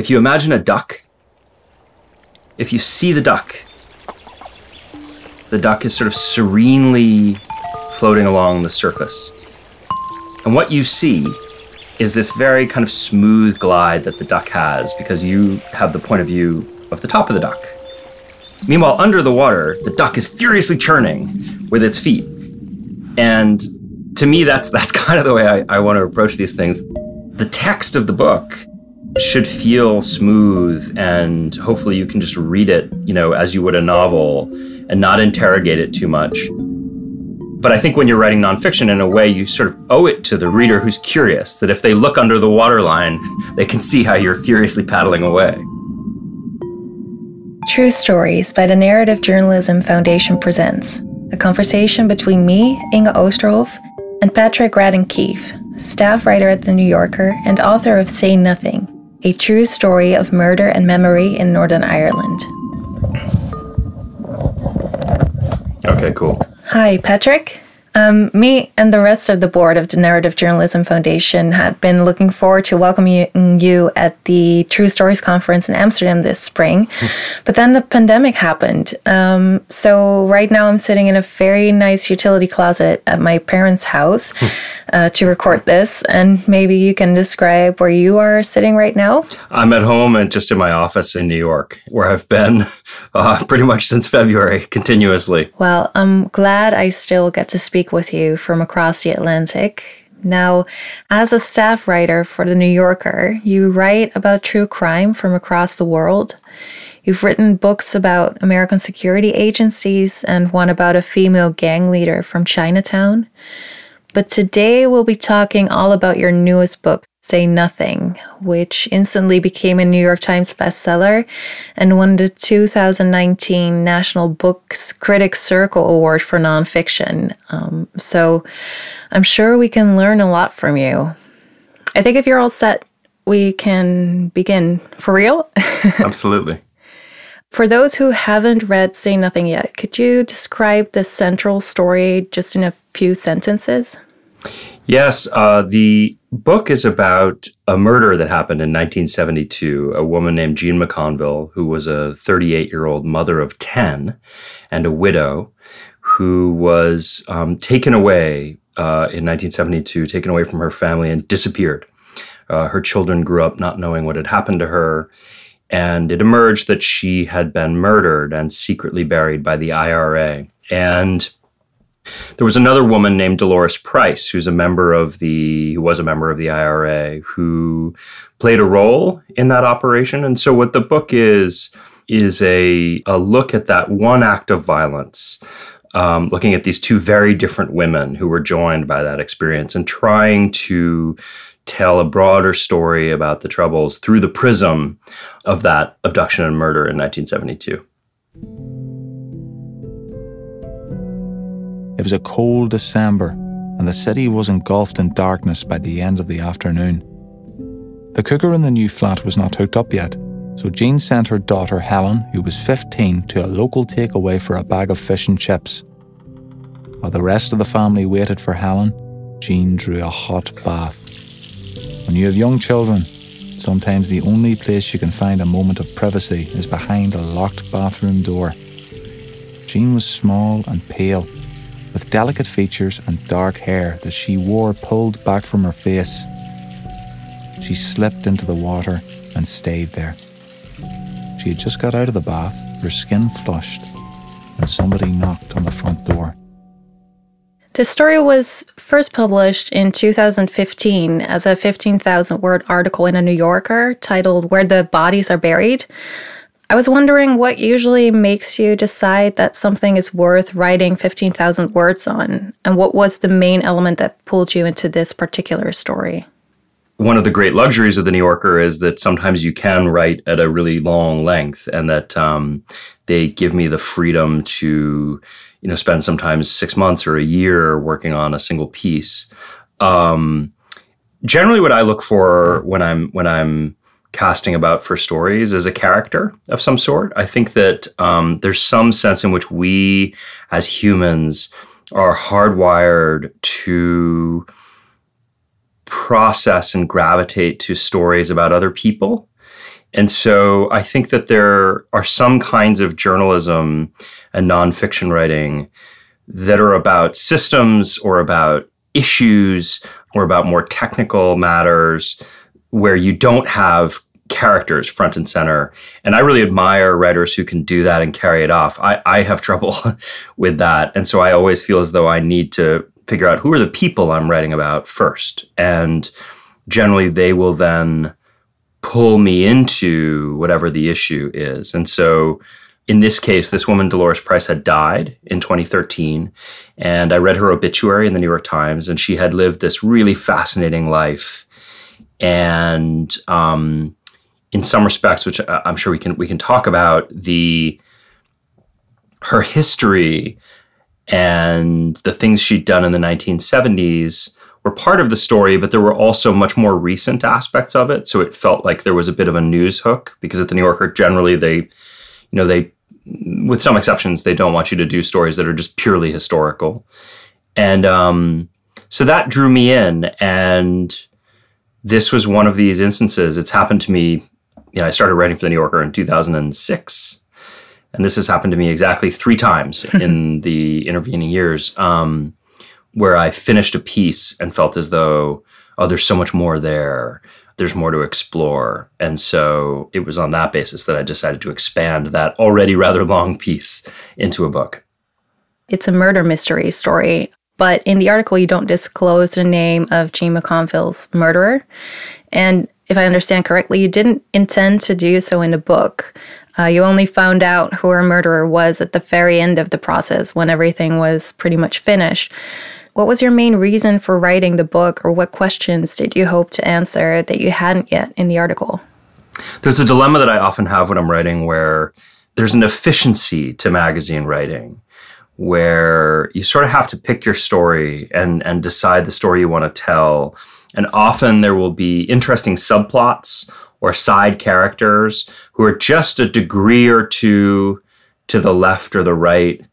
if you imagine a duck, if you see the duck, the duck is sort of serenely floating along the surface. And what you see is this very kind of smooth glide that the duck has because you have the point of view of the top of the duck. Meanwhile, under the water, the duck is furiously churning with its feet. And to me, that's that's kind of the way I, I want to approach these things. The text of the book should feel smooth and hopefully you can just read it, you know, as you would a novel and not interrogate it too much. But I think when you're writing nonfiction, in a way, you sort of owe it to the reader who's curious that if they look under the waterline, they can see how you're furiously paddling away. True Stories by the Narrative Journalism Foundation presents a conversation between me, Inge Oosterhoff, and Patrick Radden Keefe, staff writer at The New Yorker and author of Say Nothing, a true story of murder and memory in Northern Ireland. Okay, cool. Hi, Patrick. Um, me and the rest of the board of the Narrative Journalism Foundation had been looking forward to welcoming you at the True Stories conference in Amsterdam this spring. but then the pandemic happened. Um, so right now I'm sitting in a very nice utility closet at my parents' house uh, to record this. And maybe you can describe where you are sitting right now? I'm at home and just in my office in New York, where I've been uh, pretty much since February continuously. Well, I'm glad I still get to speak speak with you from across the Atlantic. Now, as a staff writer for The New Yorker, you write about true crime from across the world. You've written books about American security agencies and one about a female gang leader from Chinatown. But today we'll be talking all about your newest book, Say Nothing, which instantly became a New York Times bestseller and won the 2019 National Books Critics Circle Award for Nonfiction. Um, so I'm sure we can learn a lot from you. I think if you're all set, we can begin. For real? Absolutely. For those who haven't read Say Nothing yet, could you describe the central story just in a few sentences? Yes, uh, the book is about a murder that happened in 1972. A woman named Jean McConville, who was a 38 year old mother of 10 and a widow, who was um, taken away uh, in 1972, taken away from her family and disappeared. Uh, her children grew up not knowing what had happened to her, and it emerged that she had been murdered and secretly buried by the IRA. And there was another woman named Dolores Price, who's a member of the who was a member of the IRA, who played a role in that operation. And so, what the book is is a a look at that one act of violence, um, looking at these two very different women who were joined by that experience, and trying to tell a broader story about the troubles through the prism of that abduction and murder in 1972. It was a cold December, and the city was engulfed in darkness by the end of the afternoon. The cooker in the new flat was not hooked up yet, so Jean sent her daughter Helen, who was 15, to a local takeaway for a bag of fish and chips. While the rest of the family waited for Helen, Jean drew a hot bath. When you have young children, sometimes the only place you can find a moment of privacy is behind a locked bathroom door. Jean was small and pale, with delicate features and dark hair that she wore pulled back from her face. She slipped into the water and stayed there. She had just got out of the bath, her skin flushed, when somebody knocked on the front door. The story was first published in 2015 as a 15,000 word article in a New Yorker titled Where the Bodies Are Buried. I was wondering what usually makes you decide that something is worth writing 15,000 words on, and what was the main element that pulled you into this particular story? One of the great luxuries of the New Yorker is that sometimes you can write at a really long length, and that um, they give me the freedom to, you know, spend sometimes six months or a year working on a single piece. Um, generally, what I look for when I'm when I'm casting about for stories as a character of some sort. I think that um, there's some sense in which we as humans are hardwired to process and gravitate to stories about other people. And so I think that there are some kinds of journalism and nonfiction writing that are about systems or about issues or about more technical matters where you don't have characters front and center. And I really admire writers who can do that and carry it off. I, I have trouble with that. And so I always feel as though I need to figure out who are the people I'm writing about first. And generally, they will then pull me into whatever the issue is. And so in this case, this woman, Dolores Price, had died in 2013. And I read her obituary in the New York Times, and she had lived this really fascinating life. And um, in some respects, which I'm sure we can we can talk about, the her history and the things she'd done in the 1970s were part of the story, but there were also much more recent aspects of it. So it felt like there was a bit of a news hook because at the New Yorker, generally they, you know, they, with some exceptions, they don't want you to do stories that are just purely historical. And um, so that drew me in. And this was one of these instances. It's happened to me, you know, I started writing for the New Yorker in 2006. And this has happened to me exactly three times in the intervening years. Um, where I finished a piece and felt as though, oh, there's so much more there. There's more to explore. And so it was on that basis that I decided to expand that already rather long piece into a book. It's a murder mystery story, but in the article, you don't disclose the name of Jean McConville's murderer. And if I understand correctly, you didn't intend to do so in the book. Uh, you only found out who her murderer was at the very end of the process when everything was pretty much finished. What was your main reason for writing the book, or what questions did you hope to answer that you hadn't yet in the article? There's a dilemma that I often have when I'm writing where there's an efficiency to magazine writing where you sort of have to pick your story and, and decide the story you want to tell. And often there will be interesting subplots or side characters who are just a degree or two to the left or the right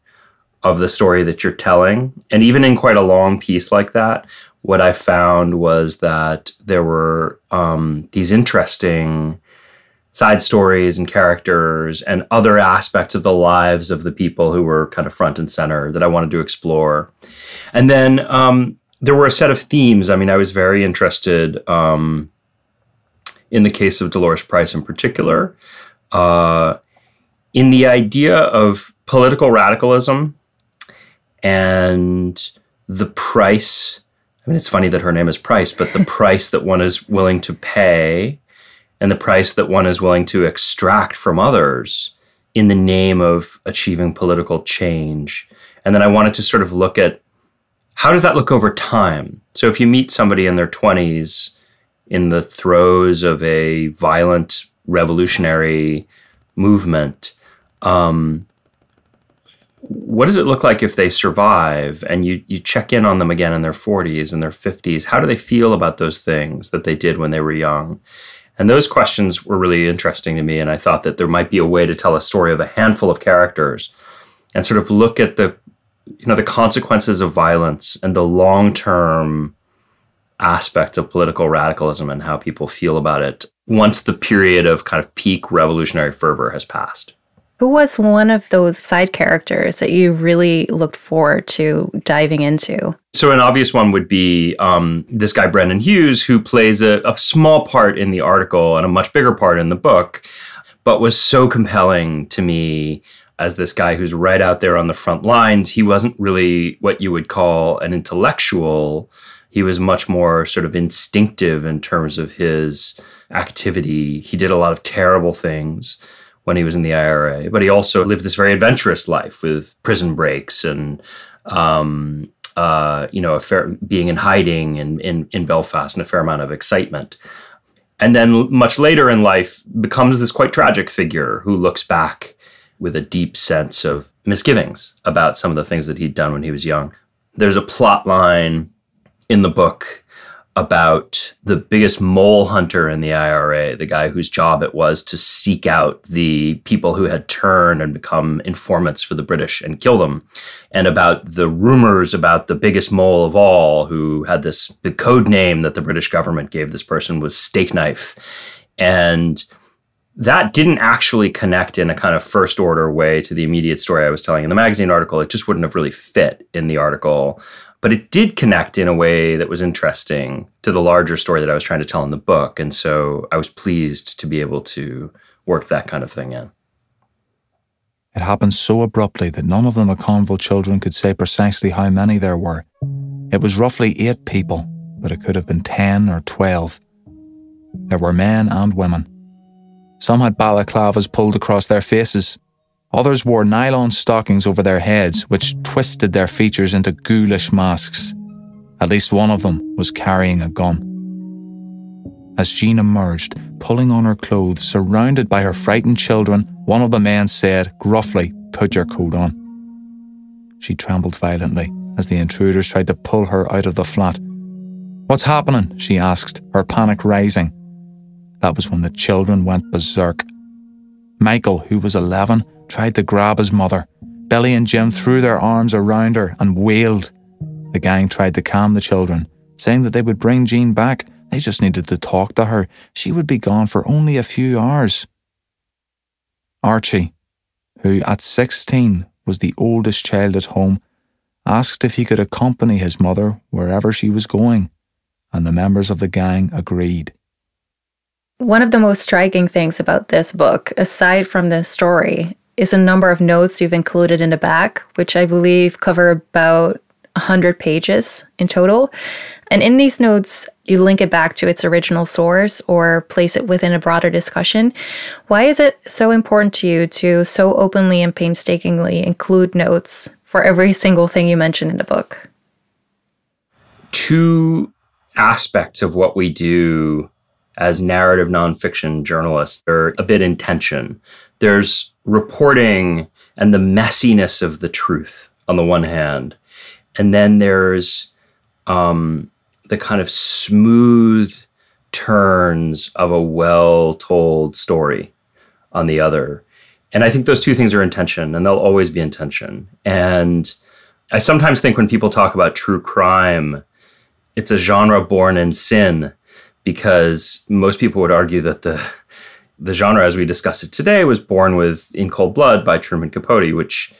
of the story that you're telling. And even in quite a long piece like that, what I found was that there were um, these interesting side stories and characters and other aspects of the lives of the people who were kind of front and center that I wanted to explore. And then um, there were a set of themes. I mean, I was very interested um, in the case of Dolores Price in particular, uh, in the idea of political radicalism and the price. I mean, it's funny that her name is Price, but the price that one is willing to pay and the price that one is willing to extract from others in the name of achieving political change. And then I wanted to sort of look at how does that look over time? So if you meet somebody in their 20s in the throes of a violent revolutionary movement, um, what does it look like if they survive and you you check in on them again in their 40s and their 50s how do they feel about those things that they did when they were young and those questions were really interesting to me and i thought that there might be a way to tell a story of a handful of characters and sort of look at the you know the consequences of violence and the long-term aspects of political radicalism and how people feel about it once the period of kind of peak revolutionary fervor has passed who was one of those side characters that you really looked forward to diving into? So, an obvious one would be um, this guy, Brendan Hughes, who plays a, a small part in the article and a much bigger part in the book, but was so compelling to me as this guy who's right out there on the front lines. He wasn't really what you would call an intellectual, he was much more sort of instinctive in terms of his activity. He did a lot of terrible things when he was in the IRA, but he also lived this very adventurous life with prison breaks and um, uh, you know, fair, being in hiding in, in, in Belfast and a fair amount of excitement. And then much later in life becomes this quite tragic figure who looks back with a deep sense of misgivings about some of the things that he'd done when he was young. There's a plot line in the book about the biggest mole hunter in the IRA, the guy whose job it was to seek out the people who had turned and become informants for the British and kill them, and about the rumors about the biggest mole of all, who had this the code name that the British government gave this person was Stakeknife, and that didn't actually connect in a kind of first order way to the immediate story I was telling in the magazine article. It just wouldn't have really fit in the article. But it did connect in a way that was interesting to the larger story that I was trying to tell in the book. And so I was pleased to be able to work that kind of thing in. It happened so abruptly that none of the McConville children could say precisely how many there were. It was roughly eight people, but it could have been 10 or 12. There were men and women. Some had balaclavas pulled across their faces. Others wore nylon stockings over their heads, which twisted their features into ghoulish masks. At least one of them was carrying a gun. As Jean emerged, pulling on her clothes, surrounded by her frightened children, one of the men said gruffly, Put your coat on. She trembled violently as the intruders tried to pull her out of the flat. What's happening? she asked, her panic rising. That was when the children went berserk. Michael, who was 11, tried to grab his mother. Billy and Jim threw their arms around her and wailed. The gang tried to calm the children, saying that they would bring Jean back. They just needed to talk to her. She would be gone for only a few hours. Archie, who at 16 was the oldest child at home, asked if he could accompany his mother wherever she was going, and the members of the gang agreed. One of the most striking things about this book, aside from the story, is a number of notes you've included in the back, which I believe cover about 100 pages in total. And in these notes, you link it back to its original source or place it within a broader discussion. Why is it so important to you to so openly and painstakingly include notes for every single thing you mention in the book? Two aspects of what we do as narrative nonfiction journalists are a bit in tension. There's reporting and the messiness of the truth on the one hand, and then there's um, the kind of smooth turns of a well told story on the other. And I think those two things are in tension and they'll always be in tension. And I sometimes think when people talk about true crime, it's a genre born in sin because most people would argue that the the genre as we discuss it today was born with In Cold Blood by Truman Capote, which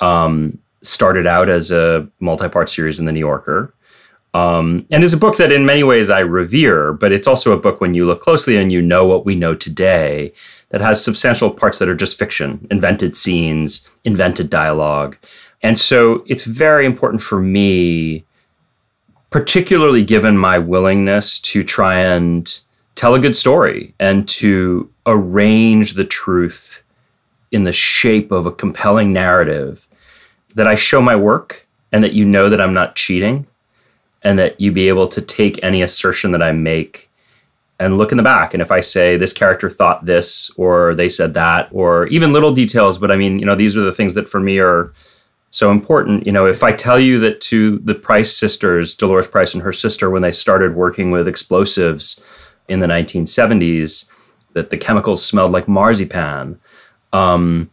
um, started out as a multi-part series in the New Yorker. Um, and is a book that in many ways I revere, but it's also a book when you look closely and you know what we know today that has substantial parts that are just fiction, invented scenes, invented dialogue. And so it's very important for me particularly given my willingness to try and tell a good story and to arrange the truth in the shape of a compelling narrative that I show my work and that you know that I'm not cheating and that you be able to take any assertion that I make and look in the back and if I say this character thought this or they said that or even little details but I mean you know these are the things that for me are so important. You know, if I tell you that to the Price sisters, Dolores Price and her sister, when they started working with explosives in the 1970s, that the chemicals smelled like marzipan, um,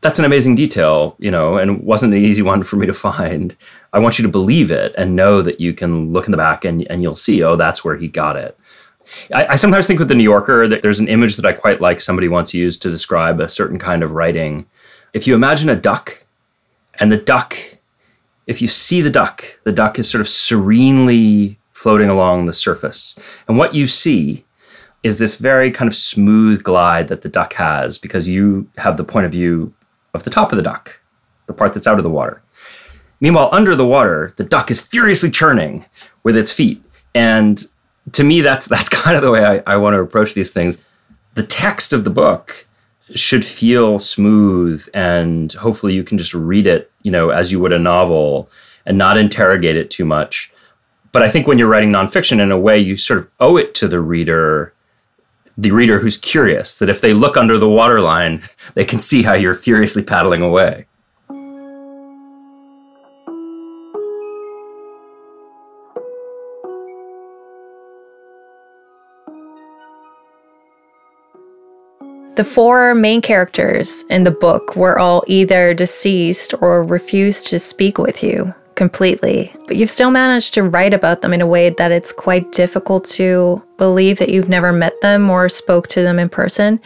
that's an amazing detail, you know, and wasn't an easy one for me to find. I want you to believe it and know that you can look in the back and, and you'll see, oh, that's where he got it. I, I sometimes think with the New Yorker that there's an image that I quite like somebody once used to describe a certain kind of writing if you imagine a duck, and the duck, if you see the duck, the duck is sort of serenely floating along the surface. And what you see is this very kind of smooth glide that the duck has because you have the point of view of the top of the duck, the part that's out of the water. Meanwhile, under the water, the duck is furiously churning with its feet. And to me, that's that's kind of the way I, I want to approach these things. The text of the book should feel smooth and hopefully you can just read it, you know, as you would a novel and not interrogate it too much. But I think when you're writing nonfiction, in a way, you sort of owe it to the reader, the reader who's curious, that if they look under the waterline, they can see how you're furiously paddling away. The four main characters in the book were all either deceased or refused to speak with you completely, but you've still managed to write about them in a way that it's quite difficult to believe that you've never met them or spoke to them in person.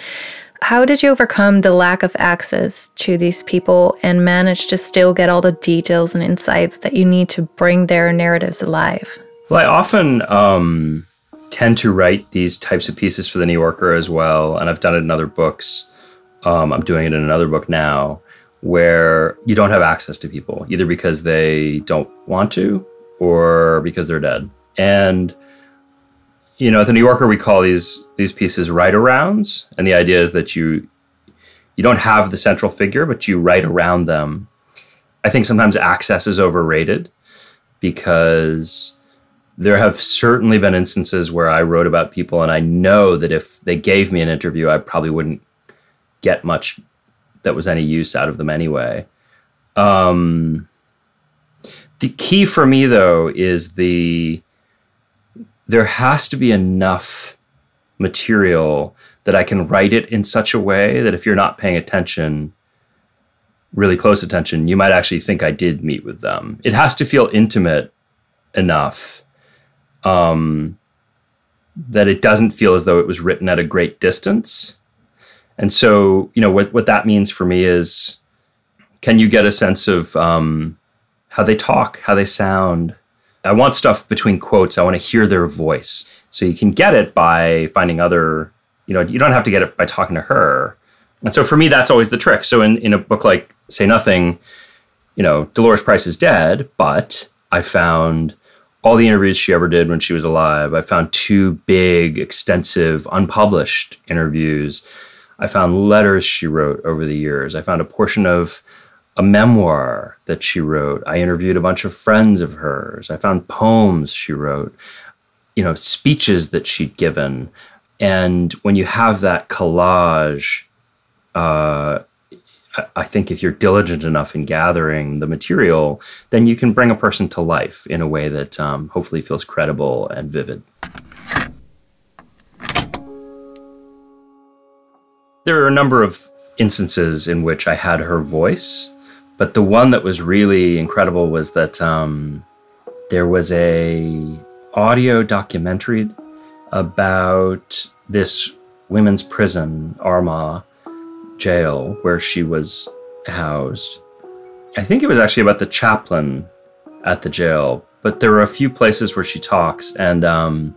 How did you overcome the lack of access to these people and manage to still get all the details and insights that you need to bring their narratives alive? Well, I often um, tend to write these types of pieces for the New Yorker as well, and I've done it in other books. Um, I'm doing it in another book now, where you don't have access to people either because they don't want to or because they're dead. And you know, at the New Yorker, we call these these pieces write arounds, and the idea is that you you don't have the central figure, but you write around them. I think sometimes access is overrated because there have certainly been instances where I wrote about people, and I know that if they gave me an interview, I probably wouldn't get much that was any use out of them anyway. Um, the key for me, though, is the there has to be enough material that I can write it in such a way that if you're not paying attention, really close attention, you might actually think I did meet with them. It has to feel intimate enough um, that it doesn't feel as though it was written at a great distance. And so, you know, what, what that means for me is can you get a sense of um, how they talk, how they sound, I want stuff between quotes. I want to hear their voice. So you can get it by finding other, you know, you don't have to get it by talking to her. And so for me, that's always the trick. So in, in a book like Say Nothing, you know, Dolores Price is dead, but I found all the interviews she ever did when she was alive. I found two big, extensive, unpublished interviews. I found letters she wrote over the years. I found a portion of a memoir that she wrote. I interviewed a bunch of friends of hers. I found poems she wrote, you know, speeches that she'd given. And when you have that collage, uh, I think if you're diligent enough in gathering the material, then you can bring a person to life in a way that um, hopefully feels credible and vivid. There are a number of instances in which I had her voice but the one that was really incredible was that um, there was a audio documentary about this women's prison, Armagh jail, where she was housed. I think it was actually about the chaplain at the jail, but there were a few places where she talks, and um,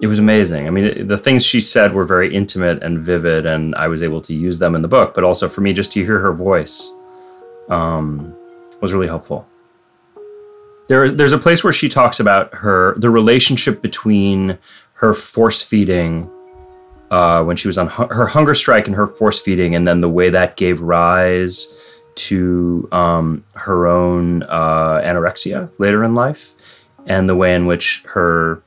it was amazing. I mean, the things she said were very intimate and vivid, and I was able to use them in the book, but also for me, just to hear her voice um, was really helpful. There, there's a place where she talks about her the relationship between her force feeding uh, when she was on hu- her hunger strike and her force feeding, and then the way that gave rise to um, her own uh, anorexia later in life, and the way in which her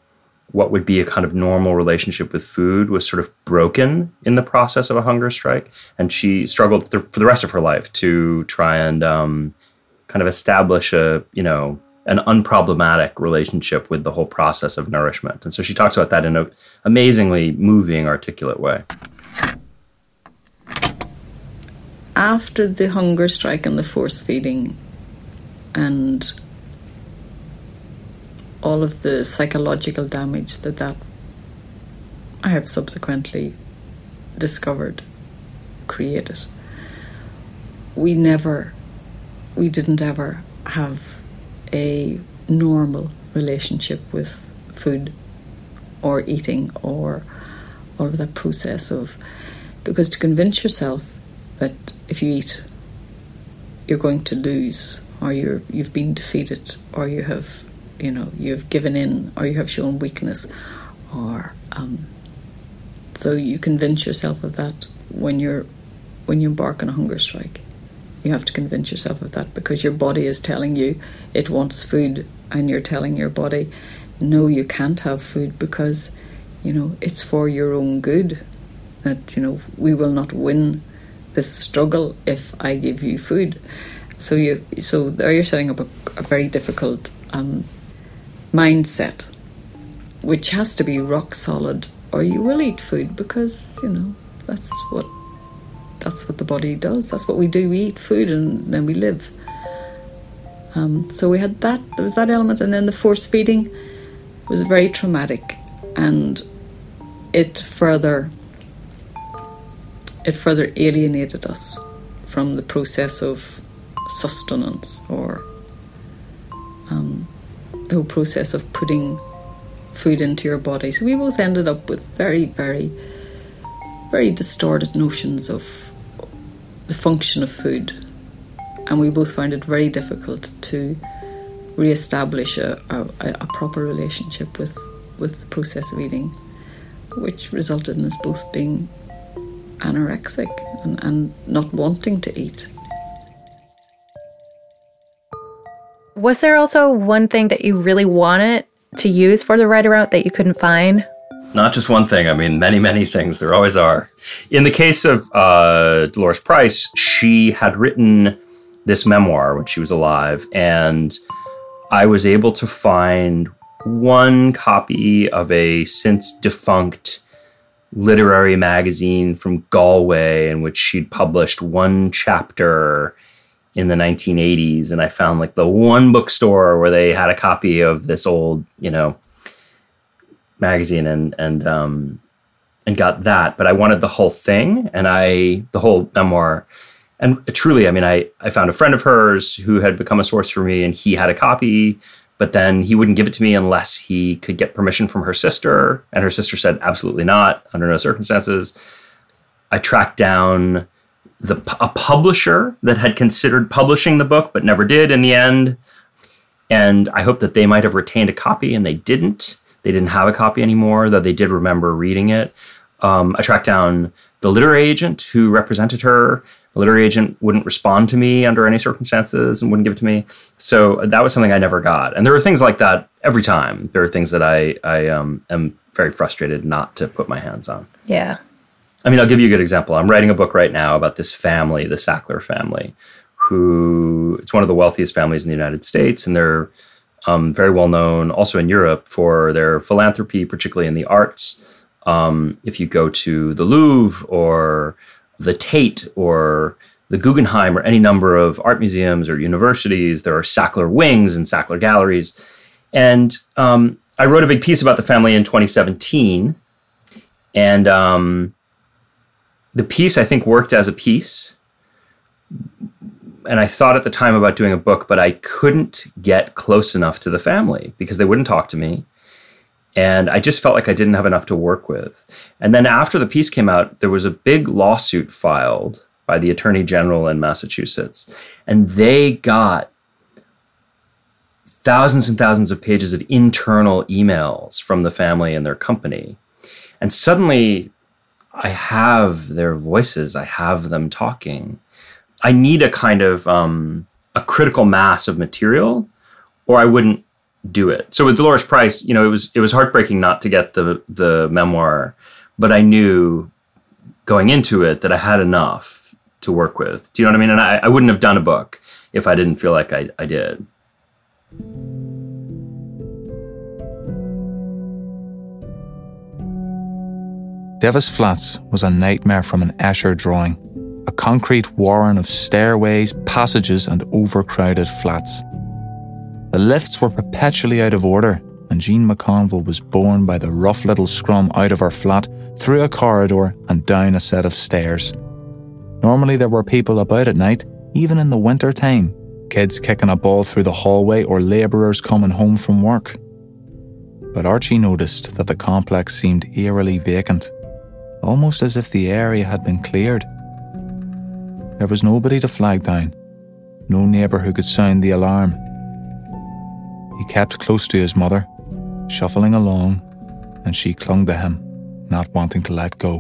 what would be a kind of normal relationship with food was sort of broken in the process of a hunger strike. And she struggled th- for the rest of her life to try and um, kind of establish a, you know, an unproblematic relationship with the whole process of nourishment. And so she talks about that in an amazingly moving, articulate way. After the hunger strike and the force feeding, and all of the psychological damage that that I have subsequently discovered created. We never, we didn't ever have a normal relationship with food or eating or all of that process of because to convince yourself that if you eat you're going to lose or you're you've been defeated or you have you know you've given in or you have shown weakness or um, so you convince yourself of that when you're when you embark on a hunger strike. You have to convince yourself of that because your body is telling you it wants food and you're telling your body no you can't have food because you know it's for your own good. That you know we will not win this struggle if i give you food. So you so there you're setting up a, a very difficult um, mindset, which has to be rock solid, or you will eat food because you know that's what that's what the body does. That's what we do. We eat food and then we live. Um, so we had that. There was that element, and then the force feeding was very traumatic and it further it further alienated us from the process of sustenance or um, whole process of putting food into your body. So we both ended up with very, very, very distorted notions of the function of food. And we both found it very difficult to re establish a, a, a proper relationship with, with the process of eating, which resulted in us both being anorexic and, and not wanting to eat. Was there also one thing that you really wanted to use for the write around that you couldn't find? Not just one thing. I mean, many, many things. There always are. In the case of uh, Dolores Price, she had written this memoir when she was alive, and I was able to find one copy of a since defunct literary magazine from Galway in which she'd published one chapter in the 1980s and I found like the one bookstore where they had a copy of this old, you know, magazine and and um and got that, but I wanted the whole thing and I the whole memoir. And truly, I mean, I I found a friend of hers who had become a source for me and he had a copy, but then he wouldn't give it to me unless he could get permission from her sister, and her sister said absolutely not under no circumstances. I tracked down the a publisher that had considered publishing the book but never did in the end. And I hope that they might have retained a copy, and they didn't. They didn't have a copy anymore, though they did remember reading it. Um, I tracked down the literary agent who represented her. The literary agent wouldn't respond to me under any circumstances and wouldn't give it to me. So that was something I never got. And there are things like that every time. There are things that I I um, am very frustrated not to put my hands on. Yeah. I mean, I'll give you a good example. I'm writing a book right now about this family, the Sackler family, who it's one of the wealthiest families in the United States, and they're um, very well known also in Europe for their philanthropy, particularly in the arts. Um, if you go to the Louvre or the Tate or the Guggenheim or any number of art museums or universities, there are Sackler wings and Sackler galleries. And um, I wrote a big piece about the family in 2017. And um, the piece I think worked as a piece. And I thought at the time about doing a book, but I couldn't get close enough to the family because they wouldn't talk to me. And I just felt like I didn't have enough to work with. And then after the piece came out, there was a big lawsuit filed by the Attorney General in Massachusetts. And they got thousands and thousands of pages of internal emails from the family and their company. And suddenly I have their voices, I have them talking. I need a kind of um, a critical mass of material, or I wouldn't do it. So with Dolores Price, you know, it was it was heartbreaking not to get the the memoir, but I knew going into it that I had enough to work with. Do you know what I mean? And I, I wouldn't have done a book if I didn't feel like I, I did. Divis Flats was a nightmare from an Escher drawing, a concrete warren of stairways, passages, and overcrowded flats. The lifts were perpetually out of order, and Jean McConville was borne by the rough little scrum out of her flat, through a corridor, and down a set of stairs. Normally, there were people about at night, even in the winter time, kids kicking a ball through the hallway or labourers coming home from work. But Archie noticed that the complex seemed eerily vacant almost as if the area had been cleared. There was nobody to flag down, no neighbour who could sound the alarm. He kept close to his mother, shuffling along, and she clung to him, not wanting to let go.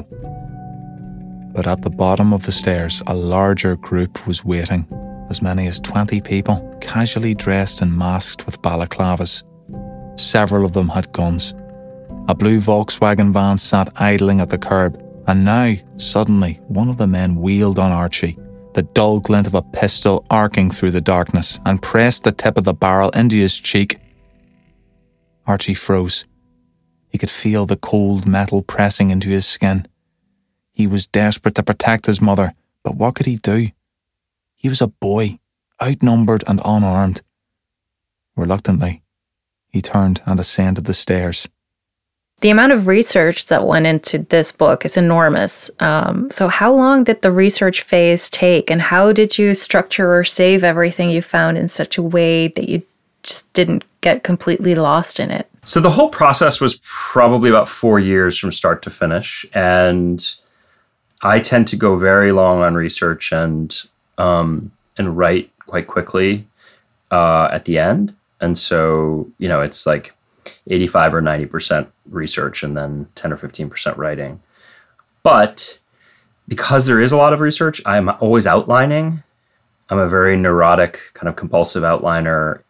But at the bottom of the stairs, a larger group was waiting, as many as 20 people, casually dressed and masked with balaclavas. Several of them had guns a blue Volkswagen van sat idling at the curb, and now, suddenly, one of the men wheeled on Archie, the dull glint of a pistol arcing through the darkness, and pressed the tip of the barrel into his cheek. Archie froze. He could feel the cold metal pressing into his skin. He was desperate to protect his mother, but what could he do? He was a boy, outnumbered and unarmed. Reluctantly, he turned and ascended the stairs. The amount of research that went into this book is enormous. Um, so, how long did the research phase take, and how did you structure or save everything you found in such a way that you just didn't get completely lost in it? So, the whole process was probably about four years from start to finish. And I tend to go very long on research and um, and write quite quickly uh, at the end. And so, you know, it's like 85 or 90% research and then 10 or 15% writing. But because there is a lot of research, I'm always outlining. I'm a very neurotic, kind of compulsive outliner.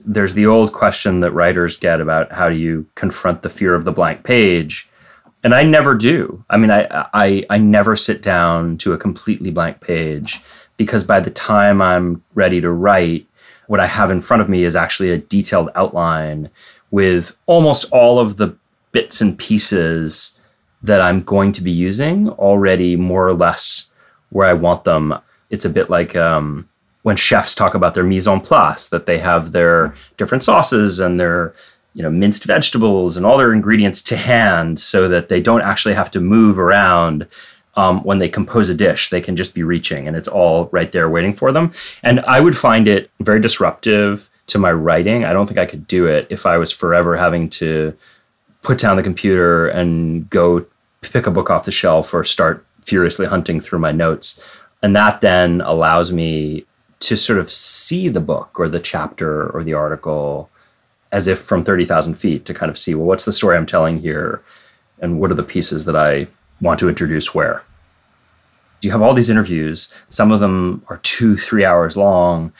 There's the old question that writers get about how do you confront the fear of the blank page. And I never do. I mean, I, I, I never sit down to a completely blank page because by the time I'm ready to write, what I have in front of me is actually a detailed outline with almost all of the bits and pieces that I'm going to be using already more or less where I want them. It's a bit like um, when chefs talk about their mise en place, that they have their different sauces and their you know minced vegetables and all their ingredients to hand so that they don't actually have to move around um, when they compose a dish they can just be reaching and it's all right there waiting for them and i would find it very disruptive to my writing. I don't think I could do it if I was forever having to put down the computer and go pick a book off the shelf or start furiously hunting through my notes. And that then allows me to sort of see the book or the chapter or the article as if from 30,000 feet to kind of see, well, what's the story I'm telling here? And what are the pieces that I want to introduce where? You have all these interviews, some of them are two, three hours long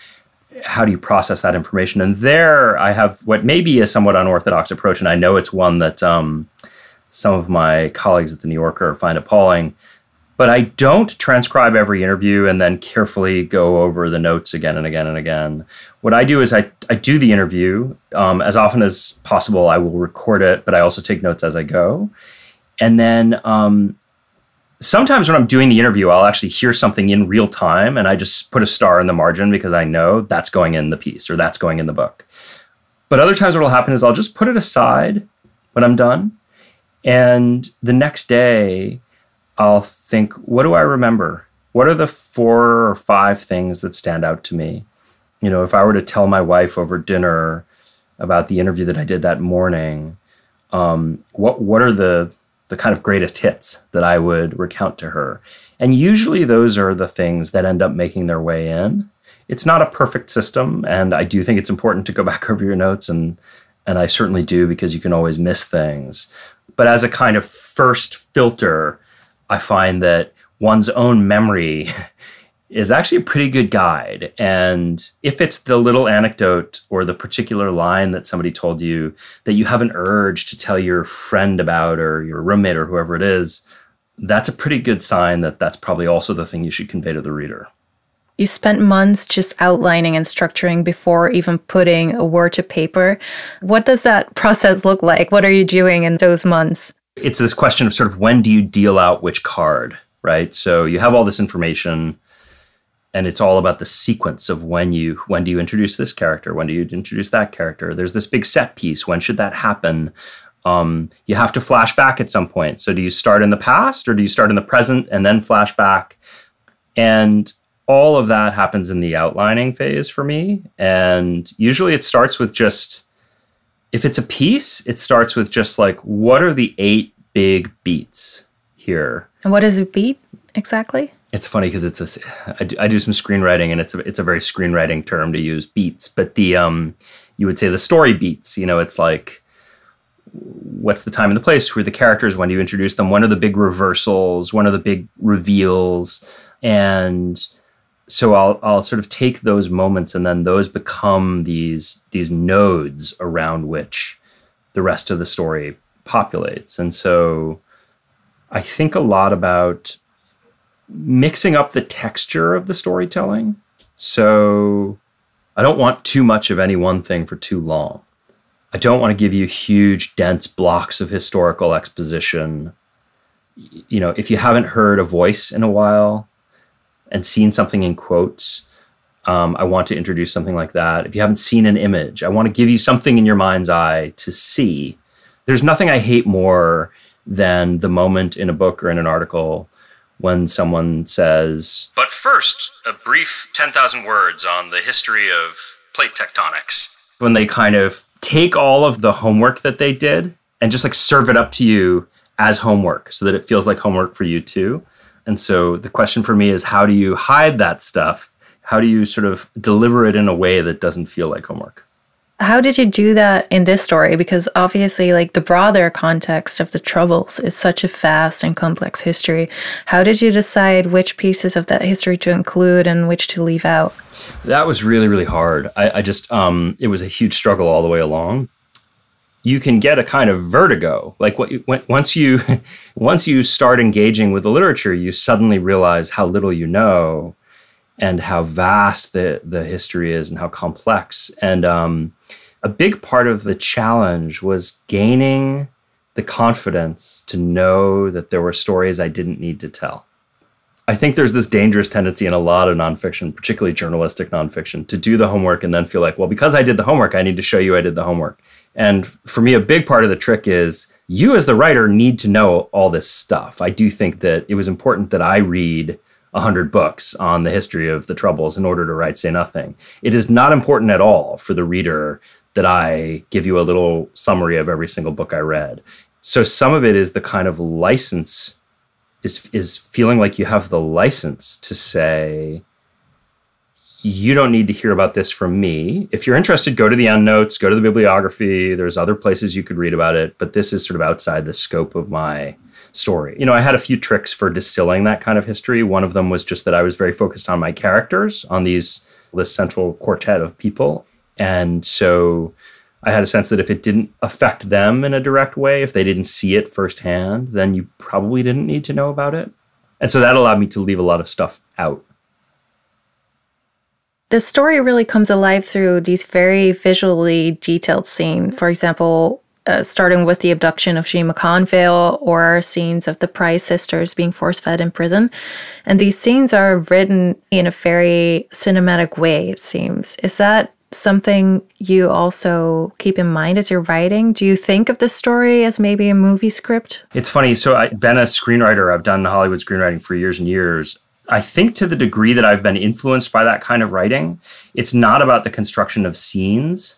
how do you process that information? And there I have what may be a somewhat unorthodox approach, and I know it's one that um, some of my colleagues at the New Yorker find appalling. But I don't transcribe every interview and then carefully go over the notes again and again and again. What I do is I, I do the interview um, as often as possible. I will record it, but I also take notes as I go. And then um, sometimes when I'm doing the interview, I'll actually hear something in real time and I just put a star in the margin because I know that's going in the piece or that's going in the book. But other times, what will happen is I'll just put it aside when I'm done. And the next day, I'll think, what do I remember? What are the four or five things that stand out to me? You know, if I were to tell my wife over dinner about the interview that I did that morning, um, what what are the the kind of greatest hits that I would recount to her. And usually those are the things that end up making their way in. It's not a perfect system, and I do think it's important to go back over your notes and and I certainly do because you can always miss things. But as a kind of first filter, I find that one's own memory is actually a pretty good guide. And if it's the little anecdote or the particular line that somebody told you that you have an urge to tell your friend about or your roommate or whoever it is, that's a pretty good sign that that's probably also the thing you should convey to the reader. You spent months just outlining and structuring before even putting a word to paper. What does that process look like? What are you doing in those months? It's this question of sort of when do you deal out which card, right? So you have all this information and it's all about the sequence of when you when do you introduce this character? When do you introduce that character? There's this big set piece. When should that happen? Um, you have to flash back at some point. So do you start in the past or do you start in the present and then flash back? And all of that happens in the outlining phase for me. And usually it starts with just if it's a piece it starts with just like what are the eight big beats here? And what is a beat exactly it's funny because it's a I do, I do some screenwriting and it's a it's a very screenwriting term to use beats. But the um you would say the story beats you know it's like what's the time and the place who are the characters when do you introduce them when are the big reversals when are the big reveals? And so I'll I'll sort of take those moments and then those become these these nodes around which the rest of the story populates. And so I think a lot about mixing up the texture of the storytelling. So I don't want too much of any one thing for too long. I don't want to give you huge, dense blocks of historical exposition. You know, if you haven't heard a voice in a while and seen something in quotes, um, I want to introduce something like that. If you haven't seen an image, I want to give you something in your mind's eye to see There's nothing I hate more than the moment in a book or in an article when someone says, But first, a brief 10,000 words on the history of plate tectonics. When they kind of take all of the homework that they did and just like serve it up to you as homework so that it feels like homework for you too. And so the question for me is how do you hide that stuff? How do you sort of deliver it in a way that doesn't feel like homework? How did you do that in this story? Because obviously, like the broader context of the Troubles is such a vast and complex history. How did you decide which pieces of that history to include and which to leave out? That was really, really hard. I, I just, um, it was a huge struggle all the way along. You can get a kind of vertigo. Like what you, when, once you once you start engaging with the literature, you suddenly realize how little you know, and how vast the the history is, and how complex. And um, a big part of the challenge was gaining the confidence to know that there were stories I didn't need to tell. I think there's this dangerous tendency in a lot of nonfiction, particularly journalistic nonfiction, to do the homework and then feel like, well, because I did the homework, I need to show you I did the homework. And for me, a big part of the trick is you, as the writer, need to know all this stuff. I do think that it was important that I read 100 books on the history of the Troubles in order to write Say Nothing. It is not important at all for the reader that I give you a little summary of every single book I read. So some of it is the kind of license is is feeling like you have the license to say you don't need to hear about this from me. If you're interested, go to the endnotes, go to the bibliography. There's other places you could read about it, but this is sort of outside the scope of my story. You know, I had a few tricks for distilling that kind of history. One of them was just that I was very focused on my characters, on these this central quartet of people and so I had a sense that if it didn't affect them in a direct way, if they didn't see it firsthand, then you probably didn't need to know about it. And so that allowed me to leave a lot of stuff out. The story really comes alive through these very visually detailed scenes. For example, uh, starting with the abduction of Jean McConville or scenes of the Price sisters being force fed in prison. And these scenes are written in a very cinematic way, it seems. Is that something you also keep in mind as you're writing? Do you think of the story as maybe a movie script? It's funny. So I've been a screenwriter. I've done Hollywood screenwriting for years and years. I think to the degree that I've been influenced by that kind of writing, it's not about the construction of scenes.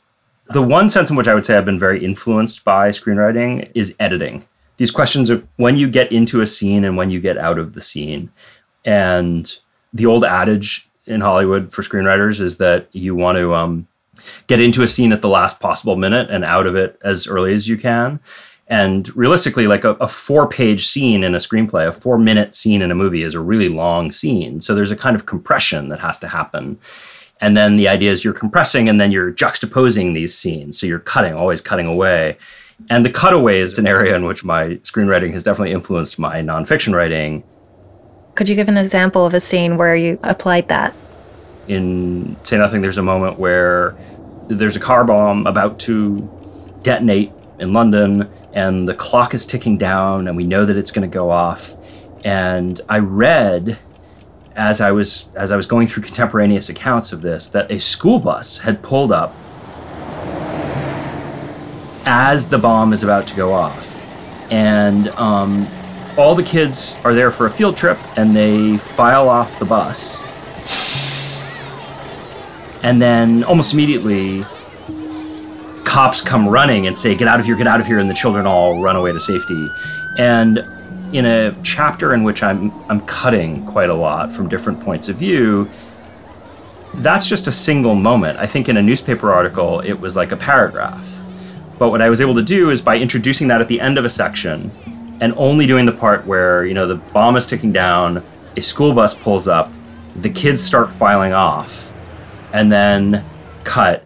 The one sense in which I would say I've been very influenced by screenwriting is editing. These questions of when you get into a scene and when you get out of the scene. And the old adage in Hollywood for screenwriters is that you want to um, get into a scene at the last possible minute and out of it as early as you can. And realistically, like a, a four page scene in a screenplay, a four minute scene in a movie is a really long scene. So there's a kind of compression that has to happen. And then the idea is you're compressing and then you're juxtaposing these scenes. So you're cutting, always cutting away. And the cutaway is an area in which my screenwriting has definitely influenced my nonfiction writing. Could you give an example of a scene where you applied that? In Say Nothing, there's a moment where there's a car bomb about to detonate in London, and the clock is ticking down, and we know that it's going to go off. And I read as I was as I was going through contemporaneous accounts of this that a school bus had pulled up as the bomb is about to go off, and um, all the kids are there for a field trip, and they file off the bus and then almost immediately, cops come running and say, Get out of here, get out of here. And the children all run away to safety. And in a chapter in which I'm, I'm cutting quite a lot from different points of view, that's just a single moment. I think in a newspaper article, it was like a paragraph. But what I was able to do is by introducing that at the end of a section and only doing the part where, you know, the bomb is ticking down, a school bus pulls up, the kids start filing off and then cut,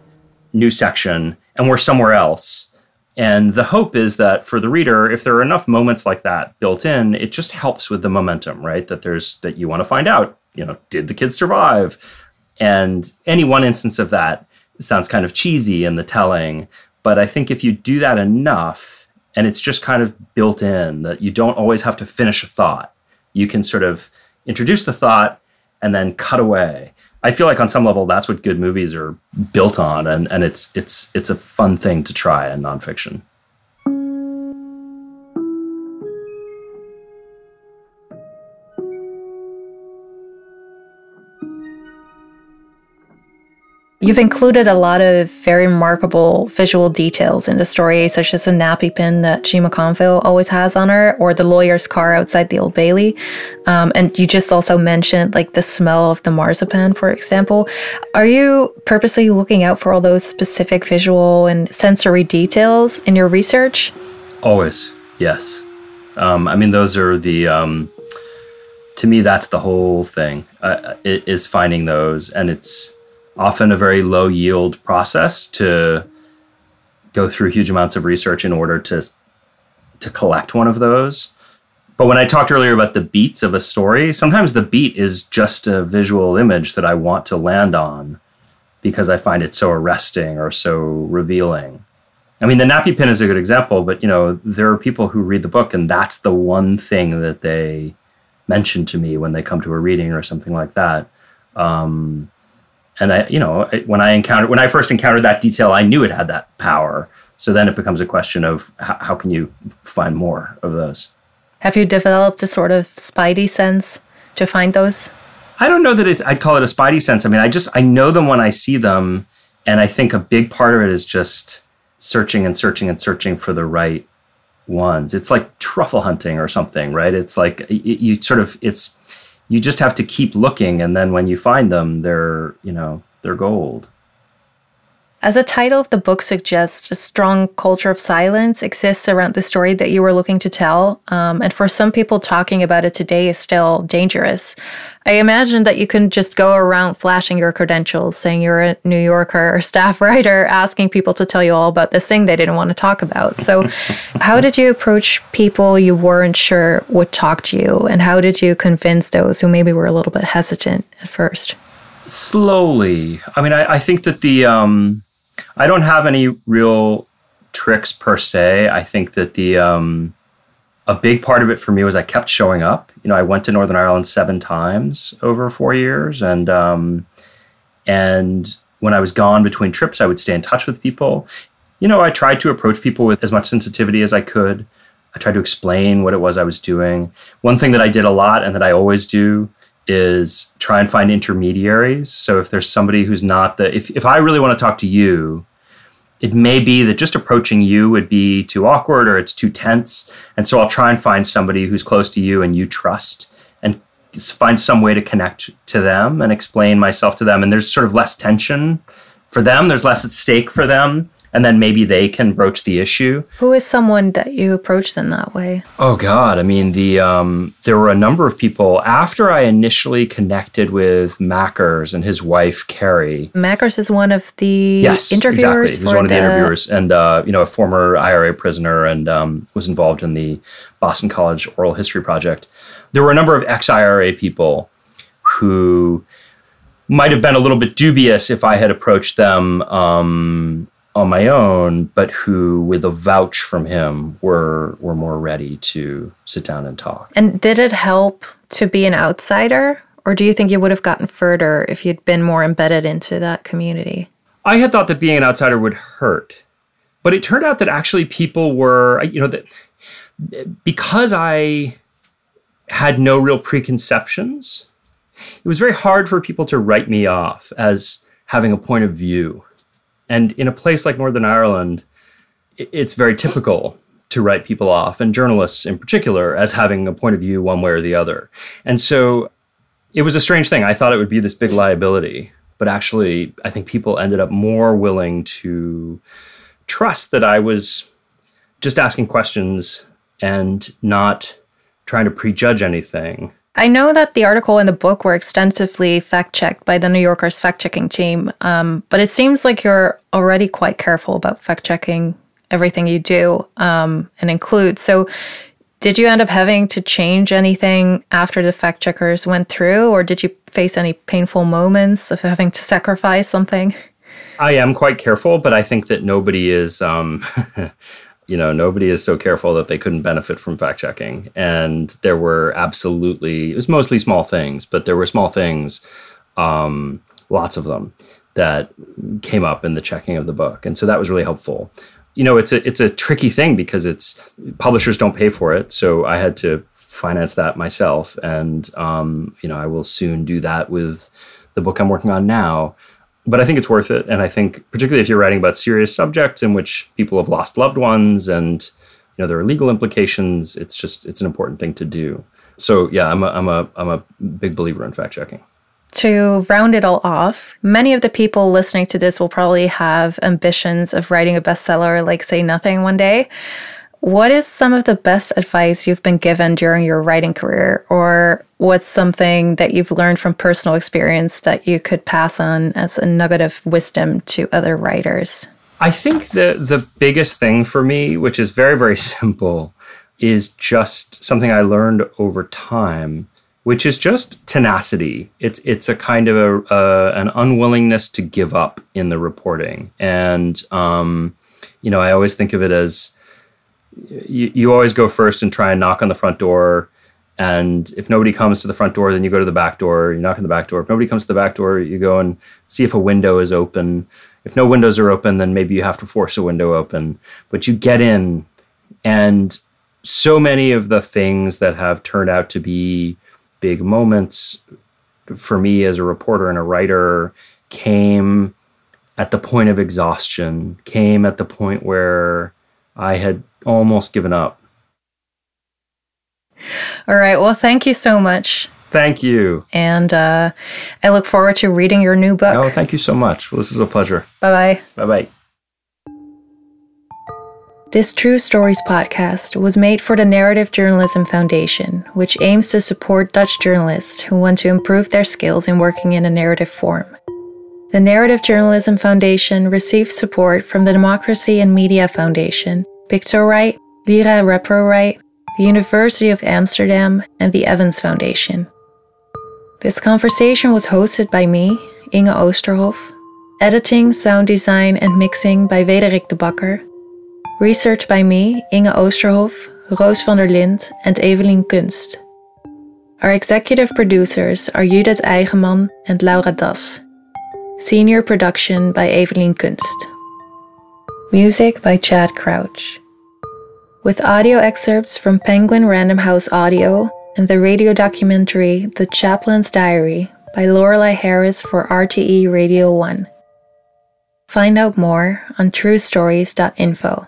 new section, and we're somewhere else. And the hope is that for the reader, if there are enough moments like that built in, it just helps with the momentum, right? That there's that you want to find out, you know, did the kids survive? And any one instance of that sounds kind of cheesy in the telling, but I think if you do that enough and it's just kind of built in that you don't always have to finish a thought, you can sort of introduce the thought and then cut away I feel like on some level that's what good movies are built on, and and it's it's it's a fun thing to try in nonfiction. You've included a lot of very remarkable visual details in the story, such as a nappy pin that McConville always has on her, or the lawyer's car outside the Old Bailey. Um, and you just also mentioned like the smell of the marzipan, for example. Are you purposely looking out for all those specific visual and sensory details in your research? Always, yes. Um, I mean, those are the. Um, to me, that's the whole thing. Uh, is finding those, and it's often a very low yield process to go through huge amounts of research in order to to collect one of those. But when I talked earlier about the beats of a story, sometimes the beat is just a visual image that I want to land on because I find it so arresting or so revealing. I mean, the nappy pin is a good example, but you know, there are people who read the book and that's the one thing that they mention to me when they come to a reading or something like that. Um, and I, you know, when I encountered when I first encountered that detail, I knew it had that power. So then it becomes a question of how, how can you find more of those. Have you developed a sort of spidey sense to find those? I don't know that it's. I'd call it a spidey sense. I mean, I just I know them when I see them, and I think a big part of it is just searching and searching and searching for the right ones. It's like truffle hunting or something, right? It's like you, you sort of it's you just have to keep looking and then when you find them they're you know they're gold as the title of the book suggests, a strong culture of silence exists around the story that you were looking to tell. Um, and for some people, talking about it today is still dangerous. I imagine that you can just go around flashing your credentials, saying you're a New Yorker or staff writer, asking people to tell you all about this thing they didn't want to talk about. So, how did you approach people you weren't sure would talk to you? And how did you convince those who maybe were a little bit hesitant at first? Slowly. I mean, I, I think that the. Um I don't have any real tricks per se. I think that the um, a big part of it for me was I kept showing up. You know, I went to Northern Ireland seven times over four years, and um, and when I was gone between trips, I would stay in touch with people. You know, I tried to approach people with as much sensitivity as I could. I tried to explain what it was I was doing. One thing that I did a lot and that I always do is try and find intermediaries. So if there's somebody who's not the if if I really want to talk to you, it may be that just approaching you would be too awkward or it's too tense. And so I'll try and find somebody who's close to you and you trust and find some way to connect to them and explain myself to them and there's sort of less tension for them, there's less at stake for them and then maybe they can broach the issue. Who is someone that you approach them that way? Oh God, I mean the um, there were a number of people after I initially connected with Mackers and his wife Carrie. Mackers is one of the yes, interviewers. Exactly, he was one of the, the interviewers, and uh, you know a former IRA prisoner, and um, was involved in the Boston College Oral History Project. There were a number of ex-IRA people who might have been a little bit dubious if I had approached them um, on my own, but who, with a vouch from him, were were more ready to sit down and talk. And did it help to be an outsider, or do you think you would have gotten further if you'd been more embedded into that community? I had thought that being an outsider would hurt, but it turned out that actually people were, you know, that because I had no real preconceptions, it was very hard for people to write me off as having a point of view and in a place like Northern Ireland, it's very typical to write people off, and journalists in particular, as having a point of view one way or the other. And so it was a strange thing. I thought it would be this big liability, but actually, I think people ended up more willing to trust that I was just asking questions and not trying to prejudge anything I know that the article and the book were extensively fact checked by the New Yorker's fact checking team, um, but it seems like you're already quite careful about fact checking everything you do um, and include. So, did you end up having to change anything after the fact checkers went through, or did you face any painful moments of having to sacrifice something? I am quite careful, but I think that nobody is. Um, you know nobody is so careful that they couldn't benefit from fact checking. And there were absolutely it was mostly small things but there were small things um, lots of them that came up in the checking of the book. And so that was really helpful. You know it's a it's a tricky thing because it's publishers don't pay for it. So i had to finance that myself. And um, you know i will soon do that with the book i'm working on now but I think it's worth it. And I think, particularly if you're writing about serious subjects in which people have lost loved ones and you know there are legal implications, it's just it's an important thing to do. So yeah, I'm a I'm a I'm a big believer in fact checking. To round it all off, many of the people listening to this will probably have ambitions of writing a bestseller like Say Nothing one day. What is some of the best advice you've been given during your writing career, or what's something that you've learned from personal experience that you could pass on as a nugget of wisdom to other writers? I think the the biggest thing for me, which is very very simple, is just something I learned over time, which is just tenacity. It's it's a kind of a, an unwillingness to give up in the reporting, and um, you know I always think of it as you, you always go first and try and knock on the front door. And if nobody comes to the front door, then you go to the back door. You knock on the back door. If nobody comes to the back door, you go and see if a window is open. If no windows are open, then maybe you have to force a window open. But you get in, and so many of the things that have turned out to be big moments for me as a reporter and a writer came at the point of exhaustion, came at the point where I had almost given up. All right. Well, thank you so much. Thank you. And uh, I look forward to reading your new book. Oh, thank you so much. Well, this is a pleasure. Bye bye. Bye bye. This True Stories podcast was made for the Narrative Journalism Foundation, which aims to support Dutch journalists who want to improve their skills in working in a narrative form. The Narrative Journalism Foundation receives support from the Democracy and Media Foundation Pictoright, Lira Reprorecht, the University of Amsterdam, and the Evans Foundation. This conversation was hosted by me, Inge Oosterhof, editing, sound design, and mixing by Wederik de Bakker, research by me, Inge Oosterhof, Roos van der Lind, and Evelien Kunst. Our executive producers are Judith Eigenman and Laura Das. Senior production by Evelien Kunst. Music by Chad Crouch. With audio excerpts from Penguin Random House Audio and the radio documentary The Chaplain's Diary by Lorelei Harris for RTE Radio 1. Find out more on truestories.info.